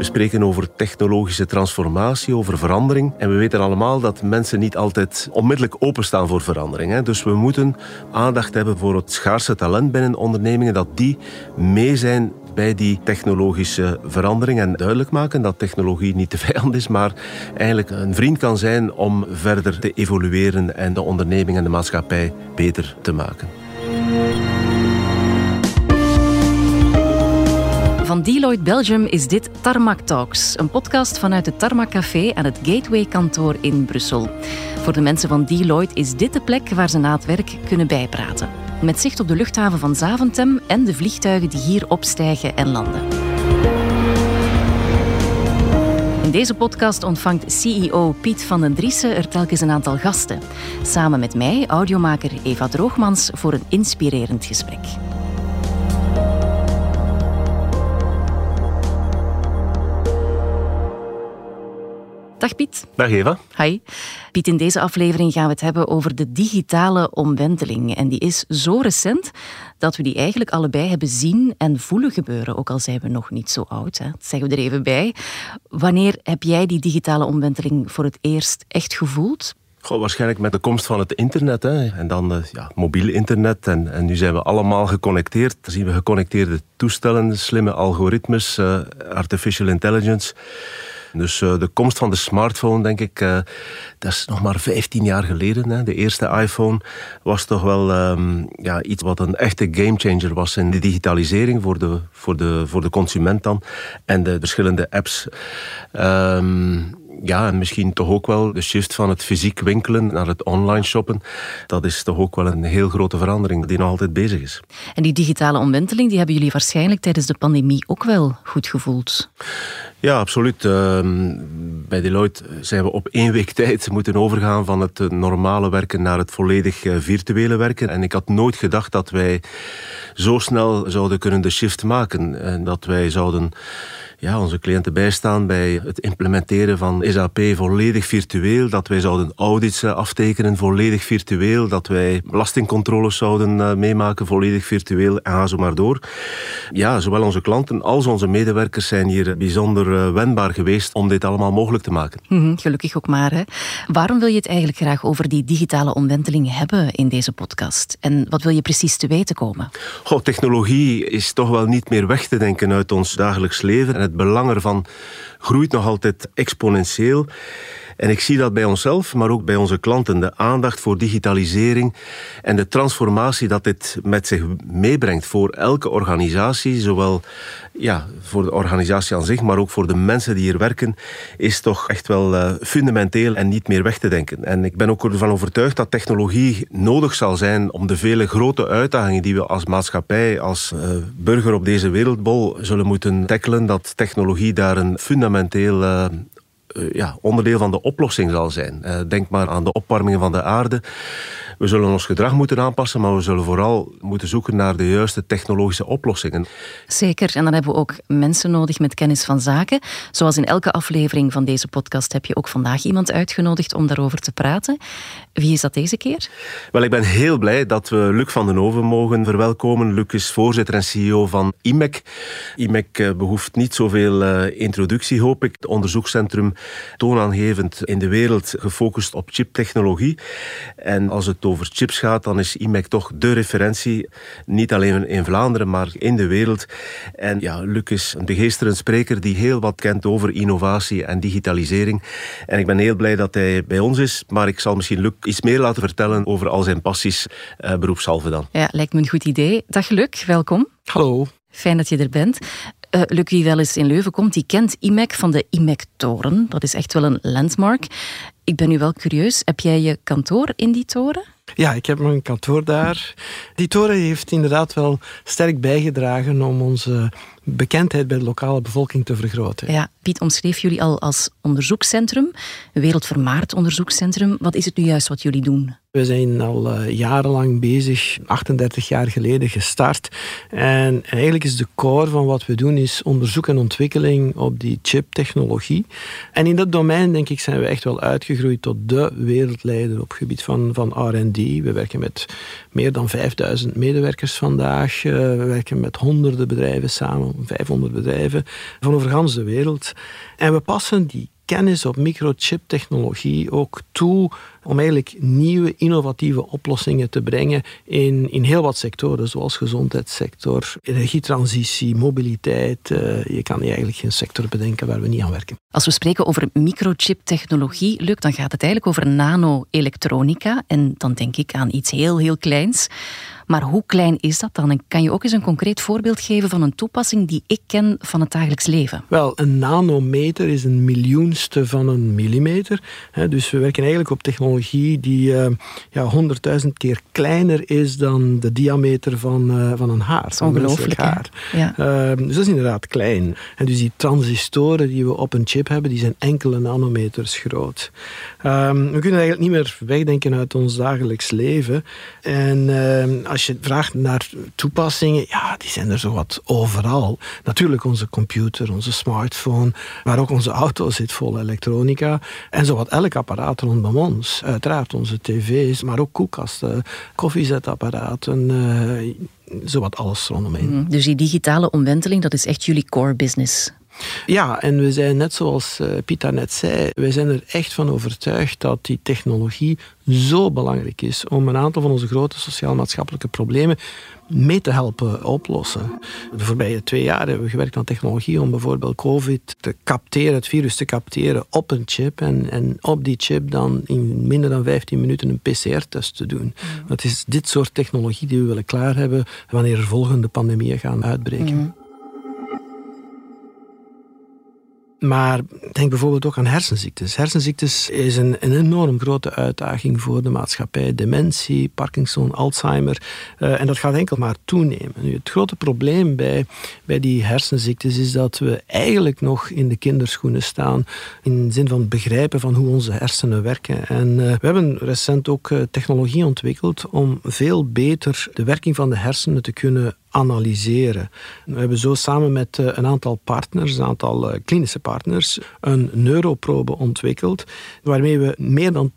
We spreken over technologische transformatie, over verandering. En we weten allemaal dat mensen niet altijd onmiddellijk openstaan voor verandering. Hè. Dus we moeten aandacht hebben voor het schaarse talent binnen ondernemingen, dat die mee zijn bij die technologische verandering en duidelijk maken dat technologie niet de vijand is, maar eigenlijk een vriend kan zijn om verder te evolueren en de onderneming en de maatschappij beter te maken. Van Deloitte Belgium is dit Tarmac Talks, een podcast vanuit het Tarmac Café aan het Gateway kantoor in Brussel. Voor de mensen van Deloitte is dit de plek waar ze na het werk kunnen bijpraten. Met zicht op de luchthaven van Zaventem en de vliegtuigen die hier opstijgen en landen. In deze podcast ontvangt CEO Piet van den Driessen er telkens een aantal gasten. Samen met mij, audiomaker Eva Droogmans, voor een inspirerend gesprek. Dag Piet. Dag Eva. Hi. Piet, in deze aflevering gaan we het hebben over de digitale omwenteling. En die is zo recent dat we die eigenlijk allebei hebben zien en voelen gebeuren, ook al zijn we nog niet zo oud. Hè. Dat zeggen we er even bij. Wanneer heb jij die digitale omwenteling voor het eerst echt gevoeld? Goh, waarschijnlijk met de komst van het internet. Hè. En dan uh, ja, mobiel internet. En, en, nu zijn we allemaal geconnecteerd. Dan zien we geconnecteerde toestellen, slimme algoritmes, uh, artificial intelligence. Dus uh, de komst van de smartphone, denk ik, uh, dat is nog maar 15 jaar geleden. Hè. De eerste iPhone was toch wel um, ja, iets wat een echte gamechanger was in de digitalisering voor de, voor de, voor de consument dan. En de verschillende apps. Um, ja, en misschien toch ook wel de shift van het fysiek winkelen naar het online shoppen. Dat is toch ook wel een heel grote verandering die nog altijd bezig is. En die digitale omwenteling, die hebben jullie waarschijnlijk tijdens de pandemie ook wel goed gevoeld. Ja, absoluut. Ehm, bij Deloitte zijn we op één week tijd moeten overgaan van het normale werken naar het volledig eh, virtuele werken. En ik had nooit gedacht dat wij zo snel zouden kunnen de shift maken. En dat wij zouden ja, onze cliënten bijstaan bij het implementeren van SAP volledig virtueel. Dat wij zouden audits eh, aftekenen volledig virtueel. Dat wij belastingcontroles zouden eh, meemaken volledig virtueel. En ga zo maar door. Ja, zowel onze klanten als onze medewerkers zijn hier bijzonder eh, wendbaar geweest om dit allemaal mogelijk te maken. Mm gelukkig ook maar. Hè. Waarom wil je het eigenlijk graag over die digitale omwenteling hebben in deze podcast? En wat wil je precies te weten komen? Goh, technologie is toch wel niet meer weg te denken uit ons dagelijks leven. En het belang ervan groeit nog altijd exponentieel. En ik zie dat bij onszelf, maar ook bij onze klanten. De aandacht voor digitalisering en de transformatie dat dit met zich meebrengt voor elke organisatie, zowel ja, voor de organisatie aan zich, maar ook voor de mensen die hier werken, is toch echt wel uh, fundamenteel en niet meer weg te denken. En ik ben ook ervan overtuigd dat technologie nodig zal zijn om de vele grote uitdagingen die we als maatschappij, als uh, burger op deze wereldbol zullen moeten tackelen, dat technologie daar een fundamenteel uh, ja, onderdeel van de oplossing zal zijn. denk maar aan de opwarming van de aarde. We zullen ons gedrag moeten aanpassen, maar we zullen vooral moeten zoeken naar de juiste technologische oplossingen. Zeker, en dan hebben we ook mensen nodig met kennis van zaken. Zoals in elke aflevering van deze podcast heb je ook vandaag iemand uitgenodigd om daarover te praten. Wie is dat deze keer? Wel, ik ben heel blij dat we Luc van den Oven mogen verwelkomen. Luc is voorzitter en CEO van IMEC. IMEC eh, behoeft niet zoveel introductie, hoop ik. Het onderzoekscentrum toonaangevend in de wereld gefocust op chiptechnologie. En als het over chips gaat, dan is IMEC toch de referentie. Niet alleen in Vlaanderen, maar in de wereld. En ja, Luc is een begeesterend spreker die heel wat kent over innovatie en digitalisering. En ik ben heel blij dat hij bij ons is. Maar ik zal misschien Luc iets meer laten vertellen over al zijn passies, uh, beroepshalve dan. Ja, lijkt me een goed idee. Dag Luc, welkom. Hallo. Fijn dat je er bent. Uh, Luc, wie wel eens in Leuven komt, die kent IMEC van de IMEC-toren. Dat is echt wel een landmark. Ik ben nu wel curieus. Heb jij je kantoor in die toren? Ja, ik heb mijn kantoor daar. Die toren heeft inderdaad wel sterk bijgedragen om onze bekendheid bij de lokale bevolking te vergroten. Ja, Piet omschreef jullie al als onderzoekscentrum, een wereldvermaard onderzoekscentrum. Wat is het nu juist wat jullie doen? We zijn al uh, jarenlang bezig, 38 jaar geleden gestart. En eigenlijk is de core van wat we doen is onderzoek en ontwikkeling op die chiptechnologie. En in dat domein, denk ik, zijn we echt wel uitgegroeid tot de wereldleider op het gebied van, van R&D. We werken met meer dan 5000 medewerkers vandaag. Uh, we werken met honderden bedrijven samen, 500 bedrijven van over de wereld. En we passen die kennis op microchip-technologie ook toe om eigenlijk nieuwe innovatieve oplossingen te brengen in, in heel wat sectoren, zoals gezondheidssector, energietransitie, mobiliteit. Uh, je kan eigenlijk geen sector bedenken waar we niet aan werken. Als we spreken over microchip-technologie, Luc, dan gaat het eigenlijk over nano-elektronica. En dan denk ik aan iets heel, heel kleins. Maar hoe klein is dat dan? En kan je ook eens een concreet voorbeeld geven van een toepassing die ik ken van het dagelijks leven? Wel, een nanometer is een miljoenste van een millimeter. Dus we werken eigenlijk op technologie die ja, honderdduizend keer kleiner is dan de diameter van, uh, van een haar. ongelooflijk. Haar. Ja. Uh, dus dat is inderdaad klein. En dus die transistoren die we op een chip hebben, die zijn enkele nanometers groot. Ehm, we kunnen eigenlijk niet meer wegdenken uit ons dagelijks leven. En ehm, als je vraagt naar toepassingen, ja, die zijn er zo wat overal. Natuurlijk onze computer, onze smartphone, maar ook onze auto zit vol elektronica. En zowat elk apparaat rondom ons. Uiteraard onze tv's, maar ook koelkasten, koffiezetapparaten, uh, zowat alles rondomheen. Mm, dus die digitale omwenteling, dat is echt jullie core business? Ja, en we zijn net zoals uh, Pita net zei, wij zijn er echt van overtuigd dat die technologie zo belangrijk is om een aantal van onze grote sociaal-maatschappelijke problemen mee te helpen oplossen. De voorbije twee jaar hebben we gewerkt aan technologie om bijvoorbeeld COVID te capteren, het virus te capteren op een chip en, en op die chip dan in minder dan 15 minuten een PCR-test te doen. Het is dit soort technologie die we willen klaar hebben wanneer er volgende pandemieën gaan uitbreken. Mm. Maar denk bijvoorbeeld ook aan hersenziektes. Hersenziektes is een, een enorm grote uitdaging voor de maatschappij. Dementie, Parkinson, Alzheimer. Uh, en dat gaat enkel maar toenemen. Het grote probleem bij, bij die hersenziektes is dat we eigenlijk nog in de kinderschoenen staan. In de zin van begrijpen van hoe onze hersenen werken. En uh, we hebben recent ook uh, technologie ontwikkeld om veel beter de werking van de hersenen te kunnen analyseren. We hebben zo samen met eh, een aantal partners, een aantal eh, klinische partners, een neuroprobe ontwikkeld, waarmee we meer dan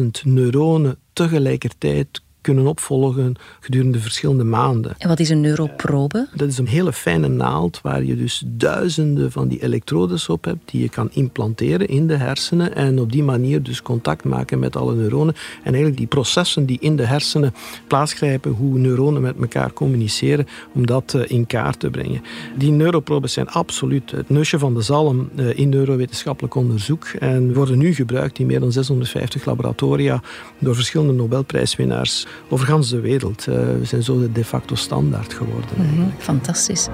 10.000 neuronen tegelijkertijd kunnen opvolgen gedurende verschillende maanden. En wat is een neuroprobe? Dat is een hele fijne naald waar je dus duizenden van die elektrodes op hebt die je kan implanteren in de hersenen en op die manier dus contact maken met alle neuronen en eigenlijk die processen die in de hersenen plaatsgrijpen, hoe neuronen met elkaar communiceren, om dat eh, in kaart te brengen. Die neuroprobes zijn absoluut het neusje van de zalm eh, in neurowetenschappelijk onderzoek en worden nu gebruikt in meer dan 650 laboratoria door verschillende Nobelprijswinnaars over de wereld. Uh, we zijn zo de de facto standaard geworden. Mm -hmm, fantastisch.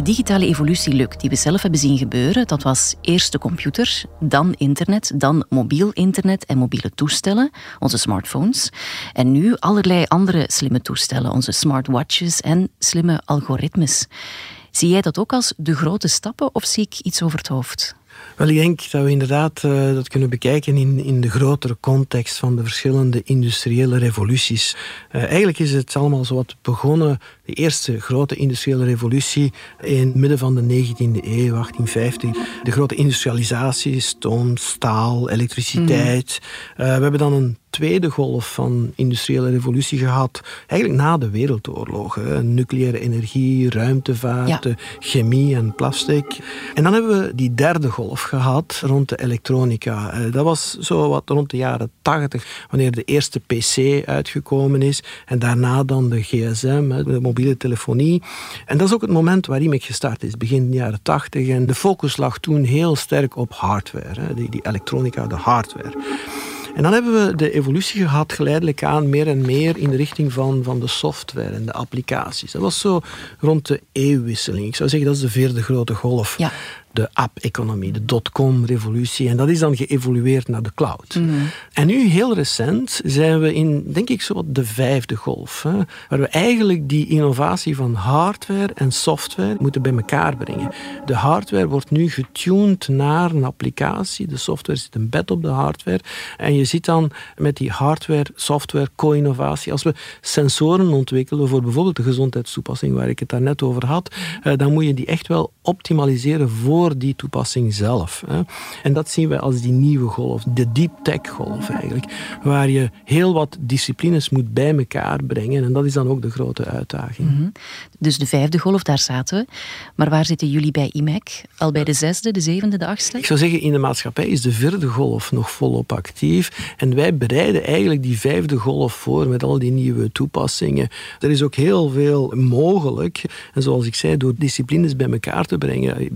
De digitale evolutie lukt, die we zelf hebben zien gebeuren, dat was eerst de computer, dan internet, dan mobiel internet en mobiele toestellen, onze smartphones. En nu allerlei andere slimme toestellen, onze smartwatches en slimme algoritmes. Zie jij dat ook als de grote stappen of zie ik iets over het hoofd? Wel, ik denk dat we inderdaad uh, dat kunnen bekijken in, in de grotere context van de verschillende industriële revoluties. Uh, eigenlijk is het allemaal zo wat begonnen, de eerste grote industriële revolutie in het midden van de 19e eeuw, 1850. De grote industrialisatie, stoom, staal, elektriciteit. Mm. Uh, we hebben dan een tweede golf van industriële revolutie gehad, eigenlijk na de wereldoorlogen. Nucleaire energie, ruimtevaart, chemie en plastic. En dan hebben we die derde golf gehad rond de elektronica. Eh, dat was zo wat rond de jaren 80, wanneer de eerste PC uitgekomen is. En daarna dan de gsm, de mobiele telefonie. En dat is ook het moment waar IMEC gestart is, begin jaren 80. En de focus lag toen heel sterk op hardware, die, die elektronica, de hardware. En dan hebben we de evolutie gehad geleidelijk aan meer en meer in de richting van, van de software en de applicaties. Dat was zo rond de eeuwwisseling. Ik zou zeggen dat is de vierde grote golf. Ja. De app-economie, de dotcom-revolutie. En dat is dan geëvolueerd naar de cloud. Mhm. En nu, heel recent, zijn we in, denk ik, zo de vijfde golf. Hè, waar we eigenlijk die innovatie van hardware en software moeten bij elkaar brengen. De hardware wordt nu getuned naar een applicatie. De software zit een bed op de hardware. En je ziet dan met die hardware-software co-innovatie, als we sensoren ontwikkelen voor bijvoorbeeld de gezondheidstoepassing waar ik het daarnet over had, eh, dan moet je die echt wel optimaliseren voor die toepassing zelf. Hè. En dat zien we als die nieuwe golf, de deep tech golf eigenlijk, waar je heel wat disciplines moet bij elkaar brengen. En dat is dan ook de grote uitdaging. Mhm. Dus de vijfde golf, daar zaten we. Maar waar zitten jullie bij IMEC? Al bij de zesde, de zevende, de achtste? Ik zou zeggen, in de maatschappij is de vierde golf nog volop actief. En wij bereiden eigenlijk die vijfde golf voor met al die nieuwe toepassingen. Er is ook heel veel mogelijk. En zoals ik zei, door disciplines bij elkaar te brengen,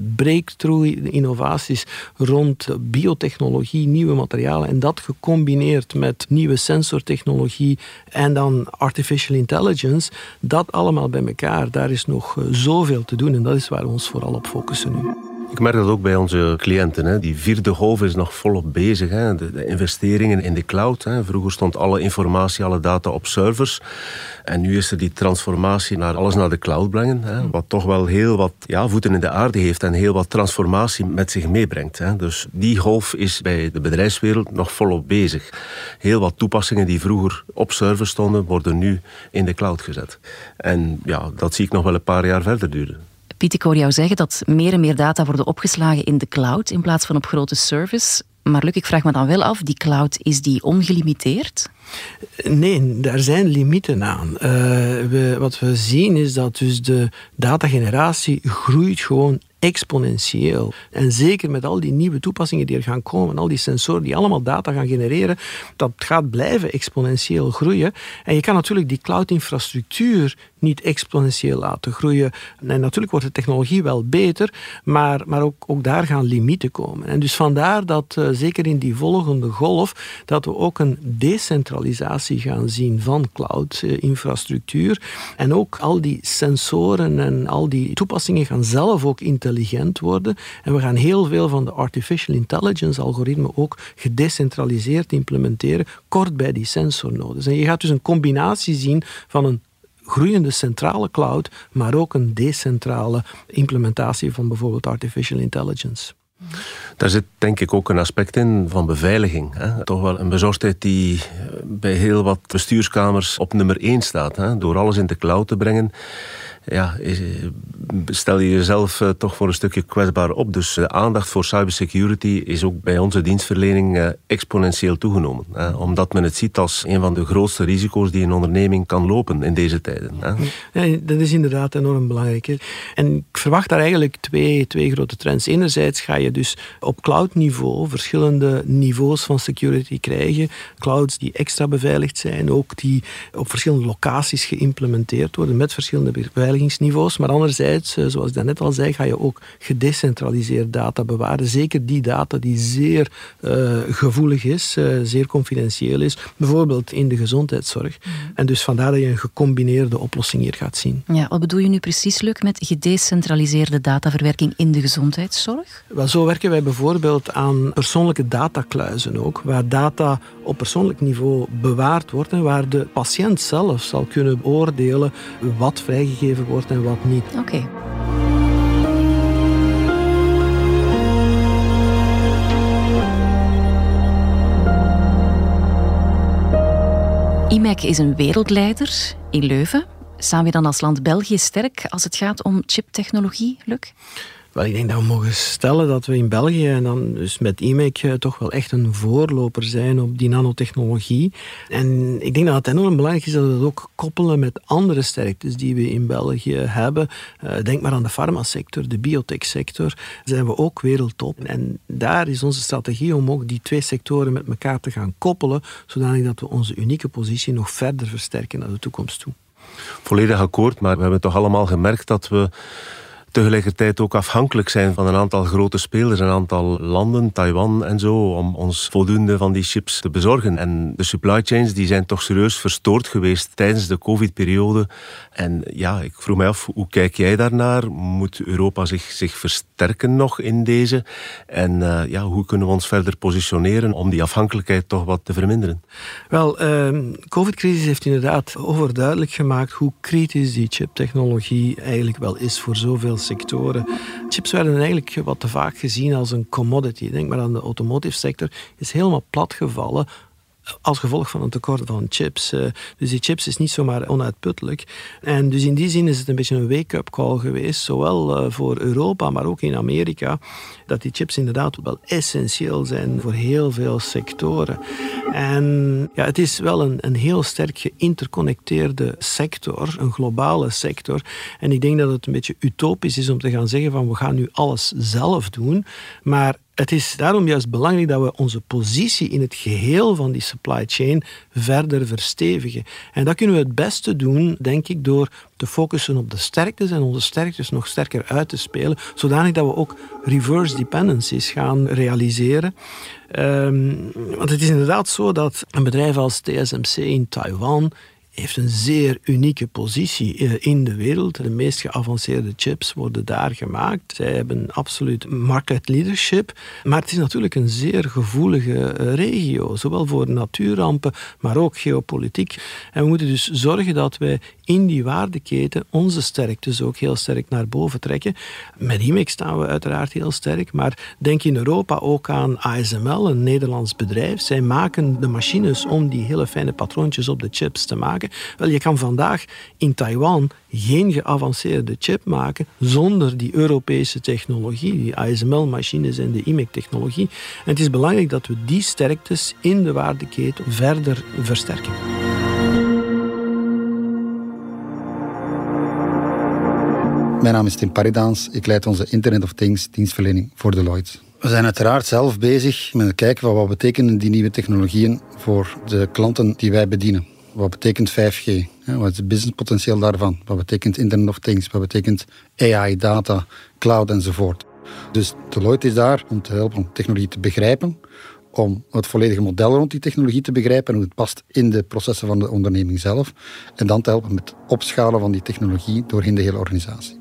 breakthrough innovaties rond biotechnologie, nieuwe materialen en dat gecombineerd met nieuwe sensortechnologie en dan artificial intelligence, dat allemaal bij elkaar, daar is nog eh, zoveel te doen en dat is waar we ons vooral op focussen nu. Ik merk dat ook bij onze cliënten. Hè. Die vierde golf is nog volop bezig. Hè. De, investeringen in de cloud. Hè. Vroeger stond alle informatie, alle data op servers. En nu is er die transformatie naar alles naar de cloud brengen. Hè. Wat toch wel heel wat ja, voeten in de aarde heeft en heel wat transformatie met zich meebrengt. Hè. Dus die golf is bij de bedrijfswereld nog volop bezig. Heel wat toepassingen die vroeger op servers stonden, worden nu in de cloud gezet. En ja, dat zie ik nog wel een paar jaar verder duren. Piet, ik hoor jou zeggen dat meer en meer data worden opgeslagen in de cloud in plaats van op grote servers. Maar Luc, ik vraag me dan wel af, die cloud, is die ongelimiteerd? Nee, daar zijn limieten aan. Uh, we, wat we zien is dat dus de datageneratie groeit gewoon exponentieel. En zeker met al die nieuwe toepassingen die er gaan komen, al die sensoren die allemaal data gaan genereren, dat gaat blijven exponentieel groeien. En je kan natuurlijk die cloud-infrastructuur niet exponentieel laten groeien. En natuurlijk wordt de technologie wel beter, maar, maar ook, ook daar gaan limieten komen. En dus vandaar dat, uh, zeker in die volgende golf, dat we ook een decentralisatie gaan zien van cloud-infrastructuur. En ook al die sensoren en al die toepassingen gaan zelf ook intelligent worden. En we gaan heel veel van de artificial intelligence algoritmen ook gedecentraliseerd implementeren, kort bij die sensornodes. En je gaat dus een combinatie zien van een groeiende centrale cloud, maar ook een decentrale implementatie van bijvoorbeeld artificial intelligence. Daar zit denk ik ook een aspect in van beveiliging. Hè. Toch wel een bezorgdheid die bij heel wat bestuurskamers op nummer 1 staat. Hè. Door alles in de cloud te brengen ja, stel je jezelf eh, toch voor een stukje kwetsbaar op. Dus de aandacht voor cybersecurity is ook bij onze dienstverlening eh, exponentieel toegenomen. Omdat men het ziet als een van de grootste risico's die een onderneming kan lopen in deze tijden. Ja, dat is inderdaad enorm belangrijk. En ik verwacht daar eigenlijk twee, twee grote trends. Enerzijds ga je dus op cloud-niveau verschillende niveaus van security krijgen. Clouds die extra beveiligd zijn, ook die op verschillende locaties geïmplementeerd worden met verschillende beveiligingsniveaus maar anderzijds, eh, zoals ik net al zei, ga je ook gedecentraliseerd data bewaren. Zeker die data die zeer uh, gevoelig is, uh, zeer confidentieel is. Bijvoorbeeld in de gezondheidszorg. Mhm. En dus vandaar dat je een gecombineerde oplossing hier gaat zien. Ja, wat bedoel je nu precies, Luc, met gedecentraliseerde dataverwerking in de gezondheidszorg? Wel, zo werken wij bijvoorbeeld aan persoonlijke datakluizen ook, waar data op persoonlijk niveau bewaard wordt en waar de patiënt zelf zal kunnen beoordelen wat vrijgegeven wordt en wat niet. Oké. IMEC is een wereldleider in Leuven. Staan we dan als land België sterk als het gaat om chiptechnologie, Luc? Wel, ik denk dat we mogen stellen dat we in België en dan dus met IMEC eh, toch wel echt een voorloper zijn op die nanotechnologie. En ik denk dat het enorm belangrijk is dat we dat ook koppelen met andere sterktes die we in België hebben. Uh, denk maar aan de farmasector, de biotechsector. Zijn we ook wereldtop. En daar is onze strategie om ook die twee sectoren met elkaar te gaan koppelen, zodanig dat we onze unieke positie nog verder versterken naar de toekomst toe. Volledig akkoord, maar we hebben toch allemaal gemerkt dat we tegelijkertijd ook afhankelijk zijn van een aantal grote spelers, een aantal landen, Taiwan en zo, om ons voldoende van die chips te bezorgen. En de supply chains die zijn toch serieus verstoord geweest tijdens de COVID-periode. En ja, ik vroeg mij af, hoe kijk jij daarnaar? Moet Europa zich, zich versterken nog in deze? En uh, ja, hoe kunnen we ons verder positioneren om die afhankelijkheid toch wat te verminderen? Wel, uh, COVID-crisis heeft inderdaad overduidelijk gemaakt hoe kritisch die chiptechnologie eigenlijk wel is voor zoveel sectoren. Chips werden eigenlijk wat te vaak gezien als een commodity. Denk maar aan de automotive sector, is helemaal platgevallen als gevolg van een tekort van chips. Eh, dus die chips is niet zomaar onuitputtelijk. En dus in die zin is het een beetje een wake-up call geweest, zowel eh, voor Europa, maar ook in Amerika, dat die chips inderdaad wel essentieel zijn voor heel veel sectoren. En ja, het is wel een, een heel sterk geïnterconnecteerde sector, een globale sector. En ik denk dat het een beetje utopisch is om te gaan zeggen van we gaan nu alles zelf doen. Maar het is daarom juist belangrijk dat we onze positie in het geheel van die supply chain verder verstevigen. En dat kunnen we het beste doen, denk ik, door te focussen op de sterktes en onze sterktes nog sterker uit te spelen, zodanig dat we ook reverse dependencies gaan realiseren. Um, want het is inderdaad zo dat een bedrijf als TSMC in Taiwan heeft een zeer unieke positie eh, in de wereld. De meest geavanceerde chips worden daar gemaakt. Zij hebben absoluut market leadership. Maar het is natuurlijk een zeer gevoelige eh, regio, zowel voor natuurrampen, maar ook geopolitiek. En we moeten dus zorgen dat wij in die waardeketen onze sterktes ook heel sterk naar boven trekken. Met IMEX staan we uiteraard heel sterk, maar denk in Europa ook aan ASML, een Nederlands bedrijf. Zij maken de machines om die hele fijne patroontjes op de chips te maken. Wel, je kan vandaag in Taiwan geen geavanceerde chip maken zonder die Europese technologie, die ASML-machines en de IMEC-technologie. En het is belangrijk dat we die sterktes in de waardeketen verder versterken. Mijn naam is Tim Paridans. Ik leid onze Internet of Things dienstverlening voor Deloitte. We zijn uiteraard zelf bezig met het kijken van wat betekenen die nieuwe technologieën voor de klanten die wij bedienen. Wat betekent 5G? Wat is het businesspotentieel daarvan? Wat betekent Internet of Things? Wat betekent AI, data, cloud enzovoort? Dus Deloitte is daar om te helpen om technologie te begrijpen, om het volledige model rond die technologie te begrijpen en hoe het past in de processen van de onderneming zelf. En dan te helpen met opschalen van die technologie doorheen de hele organisatie.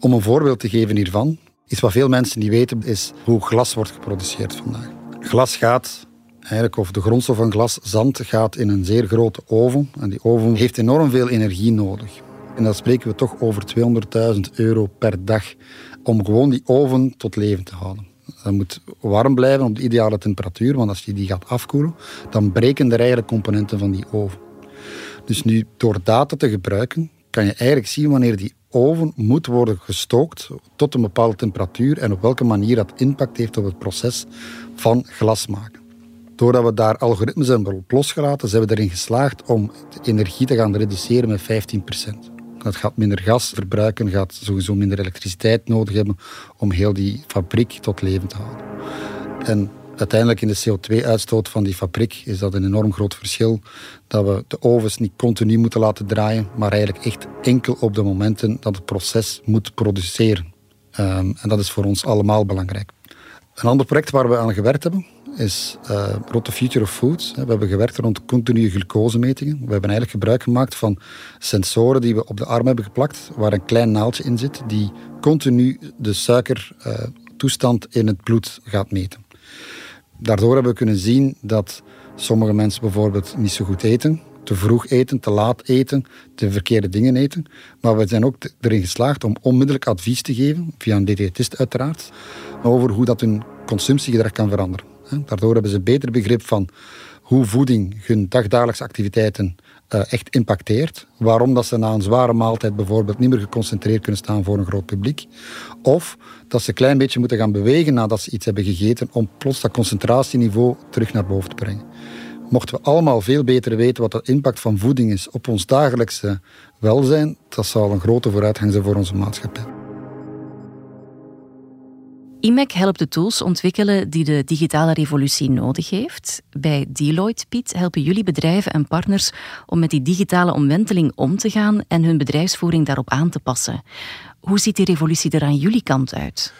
Om een voorbeeld te geven hiervan, iets wat veel mensen niet weten, is hoe glas wordt geproduceerd vandaag. Glas gaat eigenlijk, of de grondstof van glas, zand, gaat in een zeer grote oven. En die oven heeft enorm veel energie nodig. En dan spreken we toch over 200.000 euro per dag om gewoon die oven tot leven te houden. Dat moet warm blijven op de ideale temperatuur, want als je die gaat afkoelen, dan breken er eigenlijk componenten van die oven. Dus nu, door data te gebruiken, kan je eigenlijk zien wanneer die oven moet worden gestookt tot een bepaalde temperatuur en op welke manier dat impact heeft op het proces van glas maken. Doordat we daar algoritmes hebben losgelaten, zijn we erin geslaagd om de energie te gaan reduceren met 15%. Dat gaat minder gas verbruiken, gaat sowieso minder elektriciteit nodig hebben om heel die fabriek tot leven te houden. En uiteindelijk in de CO2-uitstoot van die fabriek is dat een enorm groot verschil. Dat we de ovens niet continu moeten laten draaien, maar eigenlijk echt enkel op de momenten dat het proces moet produceren. Um, en dat is voor ons allemaal belangrijk. Een ander project waar we aan gewerkt hebben, is uh, Future of Foods. We hebben gewerkt rond continue glucosemetingen. We hebben eigenlijk gebruik gemaakt van sensoren die we op de arm hebben geplakt, waar een klein naaldje in zit, die continu de suikertoestand in het bloed gaat meten. Daardoor hebben we kunnen zien dat sommige mensen bijvoorbeeld niet zo goed eten, te vroeg eten, te laat eten, de verkeerde dingen eten. Maar we zijn ook erin geslaagd om onmiddellijk advies te geven, via een diëtist uiteraard, over hoe dat hun consumptiegedrag kan veranderen. Daardoor hebben ze beter begrip van hoe voeding hun dagdagelijkse activiteiten uh, echt impacteert. Waarom dat ze na een zware maaltijd bijvoorbeeld niet meer geconcentreerd kunnen staan voor een groot publiek. Of dat ze een klein beetje moeten gaan bewegen nadat ze iets hebben gegeten om plots dat concentratieniveau terug naar boven te brengen. Mochten we allemaal veel beter weten wat de impact van voeding is op ons dagelijkse welzijn, dat zou een grote vooruitgang zijn voor onze maatschappij. IMEC helpt de tools ontwikkelen die de digitale revolutie nodig heeft. Bij Deloitte, Piet, helpen jullie bedrijven en partners om met die digitale omwenteling om te gaan en hun bedrijfsvoering daarop aan te passen. Hoe ziet die revolutie er aan jullie kant uit?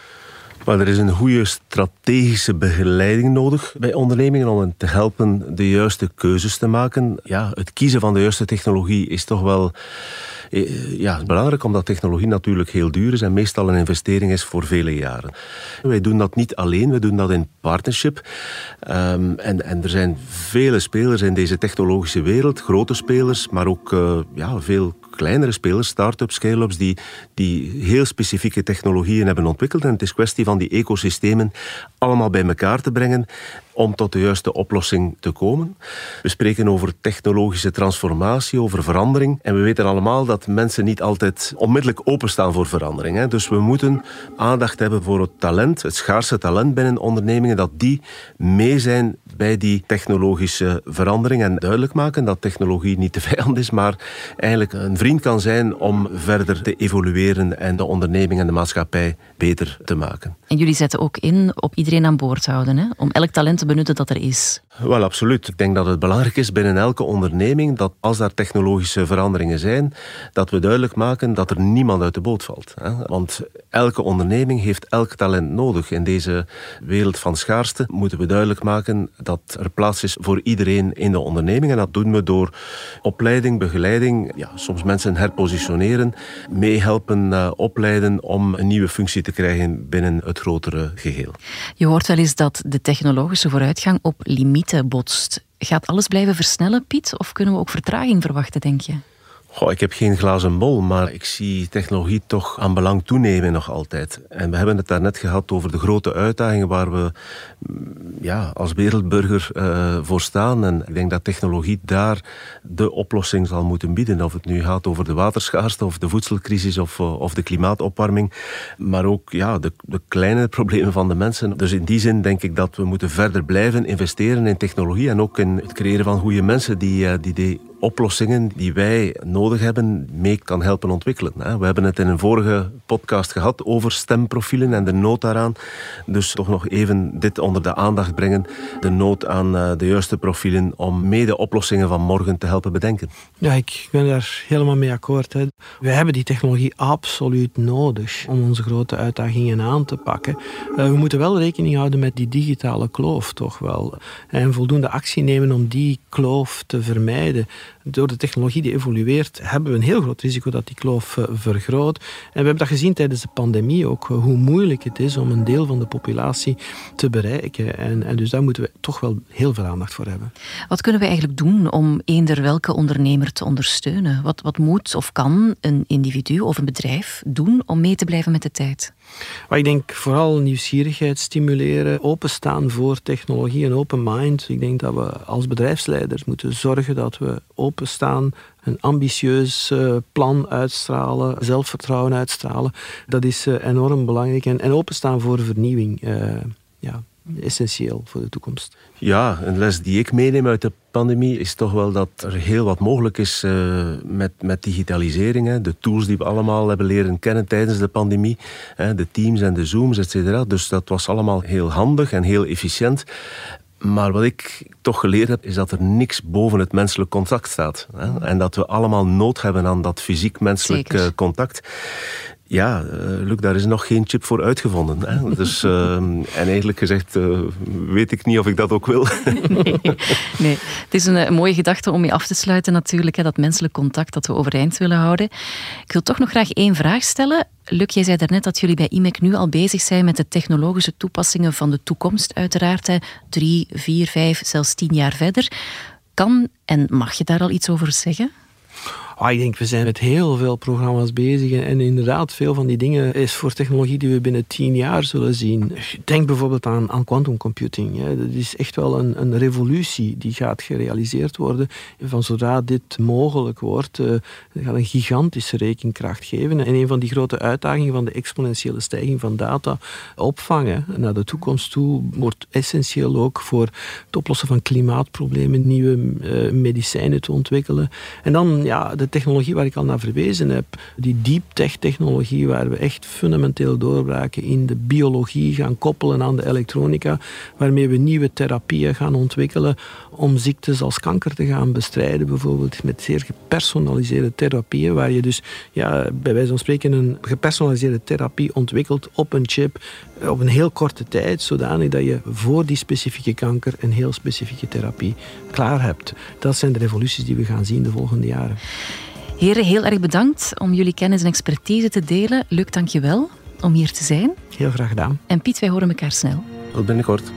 Maar er is een goede strategische begeleiding nodig bij ondernemingen om hen te helpen de juiste keuzes te maken. Ja, het kiezen van de juiste technologie is toch wel eh, ja, belangrijk omdat technologie natuurlijk heel duur is en meestal een investering is voor vele jaren. Wij doen dat niet alleen, we doen dat in partnership. Um, en, en er zijn vele spelers in deze technologische wereld, grote spelers, maar ook uh, ja, veel kleinere spelers, start-ups, scale-ups, die, die heel specifieke technologieën hebben ontwikkeld. En het is kwestie van die ecosystemen allemaal bij elkaar te brengen om tot de juiste oplossing te komen. We spreken over technologische transformatie, over verandering. En we weten allemaal dat mensen niet altijd onmiddellijk openstaan voor verandering. Hè. Dus we moeten aandacht hebben voor het talent, het schaarse talent binnen ondernemingen, dat die mee zijn bij die technologische verandering. En duidelijk maken dat technologie niet de vijand is, maar eigenlijk een vriend kan zijn om verder te evolueren en de onderneming en de maatschappij beter te maken. En jullie zetten ook in op iedereen aan boord houden, hè? om elk talent te benutten dat er is. Wel, absoluut. Ik denk dat het belangrijk is binnen elke onderneming dat als daar technologische veranderingen zijn, dat we duidelijk maken dat er niemand uit de boot valt. Want elke onderneming heeft elk talent nodig. In deze wereld van schaarste moeten we duidelijk maken dat er plaats is voor iedereen in de onderneming. En dat doen we door opleiding, begeleiding, ja, soms mensen herpositioneren, meehelpen, uh, opleiden om een nieuwe functie te krijgen binnen het grotere geheel. Je hoort wel eens dat de technologische vooruitgang op limieten botst. Gaat alles blijven versnellen, Piet? Of kunnen we ook vertraging verwachten, denk je? Goh, ik heb geen glazen bol, maar ik zie technologie toch aan belang toenemen nog altijd. En we hebben het daarnet gehad over de grote uitdagingen waar we mm, ja, als wereldburger uh, voor staan. En ik denk dat technologie daar de oplossing zal moeten bieden. Of het nu gaat over de waterschaarste of de voedselcrisis of, eh, of de klimaatopwarming. Maar ook ja, de, de kleine problemen van de mensen. Dus in die zin denk ik dat we moeten verder blijven investeren in technologie en ook in het creëren van goede mensen die, die die oplossingen die wij nodig hebben mee kan helpen ontwikkelen. We hebben het in een vorige podcast gehad over stemprofielen en de nood daaraan. Dus toch nog even dit onder de aandacht brengen. De nood aan eh, de juiste profielen om mee de oplossingen van morgen te helpen bedenken. Ja, ik ben daar helemaal mee akkoord. Hè. We hebben die technologie absoluut nodig om onze grote uitdagingen aan te pakken. Uh, we moeten wel rekening houden met die digitale kloof, toch wel. En voldoende actie nemen om die kloof te vermijden door de technologie die evolueert, hebben we een heel groot risico dat die kloof eh, vergroot. En we hebben dat gezien tijdens de pandemie ook, eh, hoe moeilijk het is om een deel van de populatie te bereiken. En, en dus daar moeten we toch wel heel veel aandacht voor hebben. Wat kunnen we eigenlijk doen om eender welke ondernemer te ondersteunen? Wat, wat moet of kan een individu of een bedrijf doen om mee te blijven met de tijd? Maar ik denk vooral nieuwsgierigheid stimuleren, openstaan voor technologie, een open mind. Ik denk dat we als bedrijfsleiders moeten zorgen dat we openstaan, een ambitieus eh, plan uitstralen, zelfvertrouwen uitstralen. Dat is eh, enorm belangrijk. En, en openstaan voor vernieuwing. Uh, ja, essentieel voor de toekomst. Ja, een les die ik meeneem uit de pandemie is toch wel dat er heel wat mogelijk is uh, met, met digitalisering. Hè. De tools die we allemaal hebben leren kennen tijdens de pandemie. Hè, de Teams en de Zooms, et cetera. Dus dat was allemaal heel handig en heel efficiënt. Maar wat ik toch geleerd heb, is dat er niks boven het menselijk contact staat. Hè? En dat we allemaal nood hebben aan dat fysiek-menselijk uh, contact. Ja, uh, Luc, daar is nog geen chip voor uitgevonden. Hè? Dus, uh, en eigenlijk gezegd uh, weet ik niet of ik dat ook wil. nee, nee, het is een, een, mooie gedachte om je af te sluiten natuurlijk. Hè, dat menselijk contact dat we overeind willen houden. Ik wil toch nog graag één vraag stellen. Luc, jij zei daarnet dat jullie bij IMEC nu al bezig zijn met de technologische toepassingen van de toekomst uiteraard. Hè. Drie, vier, vijf, zelfs tien jaar verder. Kan en mag je daar al iets over zeggen? Ah, ik denk, we zijn met heel veel programma's bezig. En, inderdaad, veel van die dingen is voor technologie die we binnen tien jaar zullen zien. Denk bijvoorbeeld aan, aan quantum computing. Hè. Dat is echt wel een, een revolutie die gaat gerealiseerd worden. Van zodra dit mogelijk wordt, uh, gaat een gigantische rekenkracht geven. En een van die grote uitdagingen van de exponentiële stijging van data opvangen naar de toekomst toe wordt essentieel ook voor het oplossen van klimaatproblemen, nieuwe uh, medicijnen te ontwikkelen. En dan, ja, technologie waar ik al naar verwezen heb, die deep tech technologie, waar we echt fundamenteel doorbraken in de biologie gaan koppelen aan de elektronica, waarmee we nieuwe therapieën gaan ontwikkelen om ziektes als kanker te gaan bestrijden, bijvoorbeeld met zeer gepersonaliseerde therapieën, waar je dus ja, bij wijze van spreken een gepersonaliseerde therapie ontwikkelt op een chip op een heel korte tijd, zodanig dat je voor die specifieke kanker een heel specifieke therapie klaar hebt. Dat zijn de revoluties die we gaan zien de volgende jaren. Heren, heel erg bedankt om jullie kennis en expertise te delen. Luc, dank je wel om hier te zijn. Heel graag gedaan. En Piet, wij horen elkaar snel. Tot binnenkort.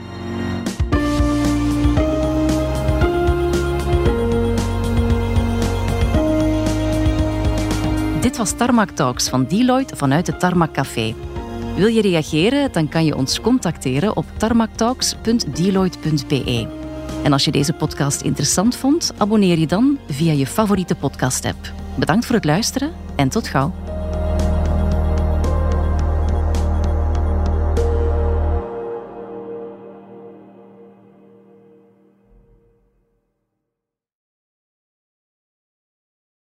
Dit was Tarmac Talks van Deloitte vanuit het Tarmac Café. Wil je reageren, dan kan je ons contacteren op tarmactalks.deloitte.be. En als je deze podcast interessant vond, abonneer je dan via je favoriete podcast-app. Bedankt voor het luisteren en tot gauw.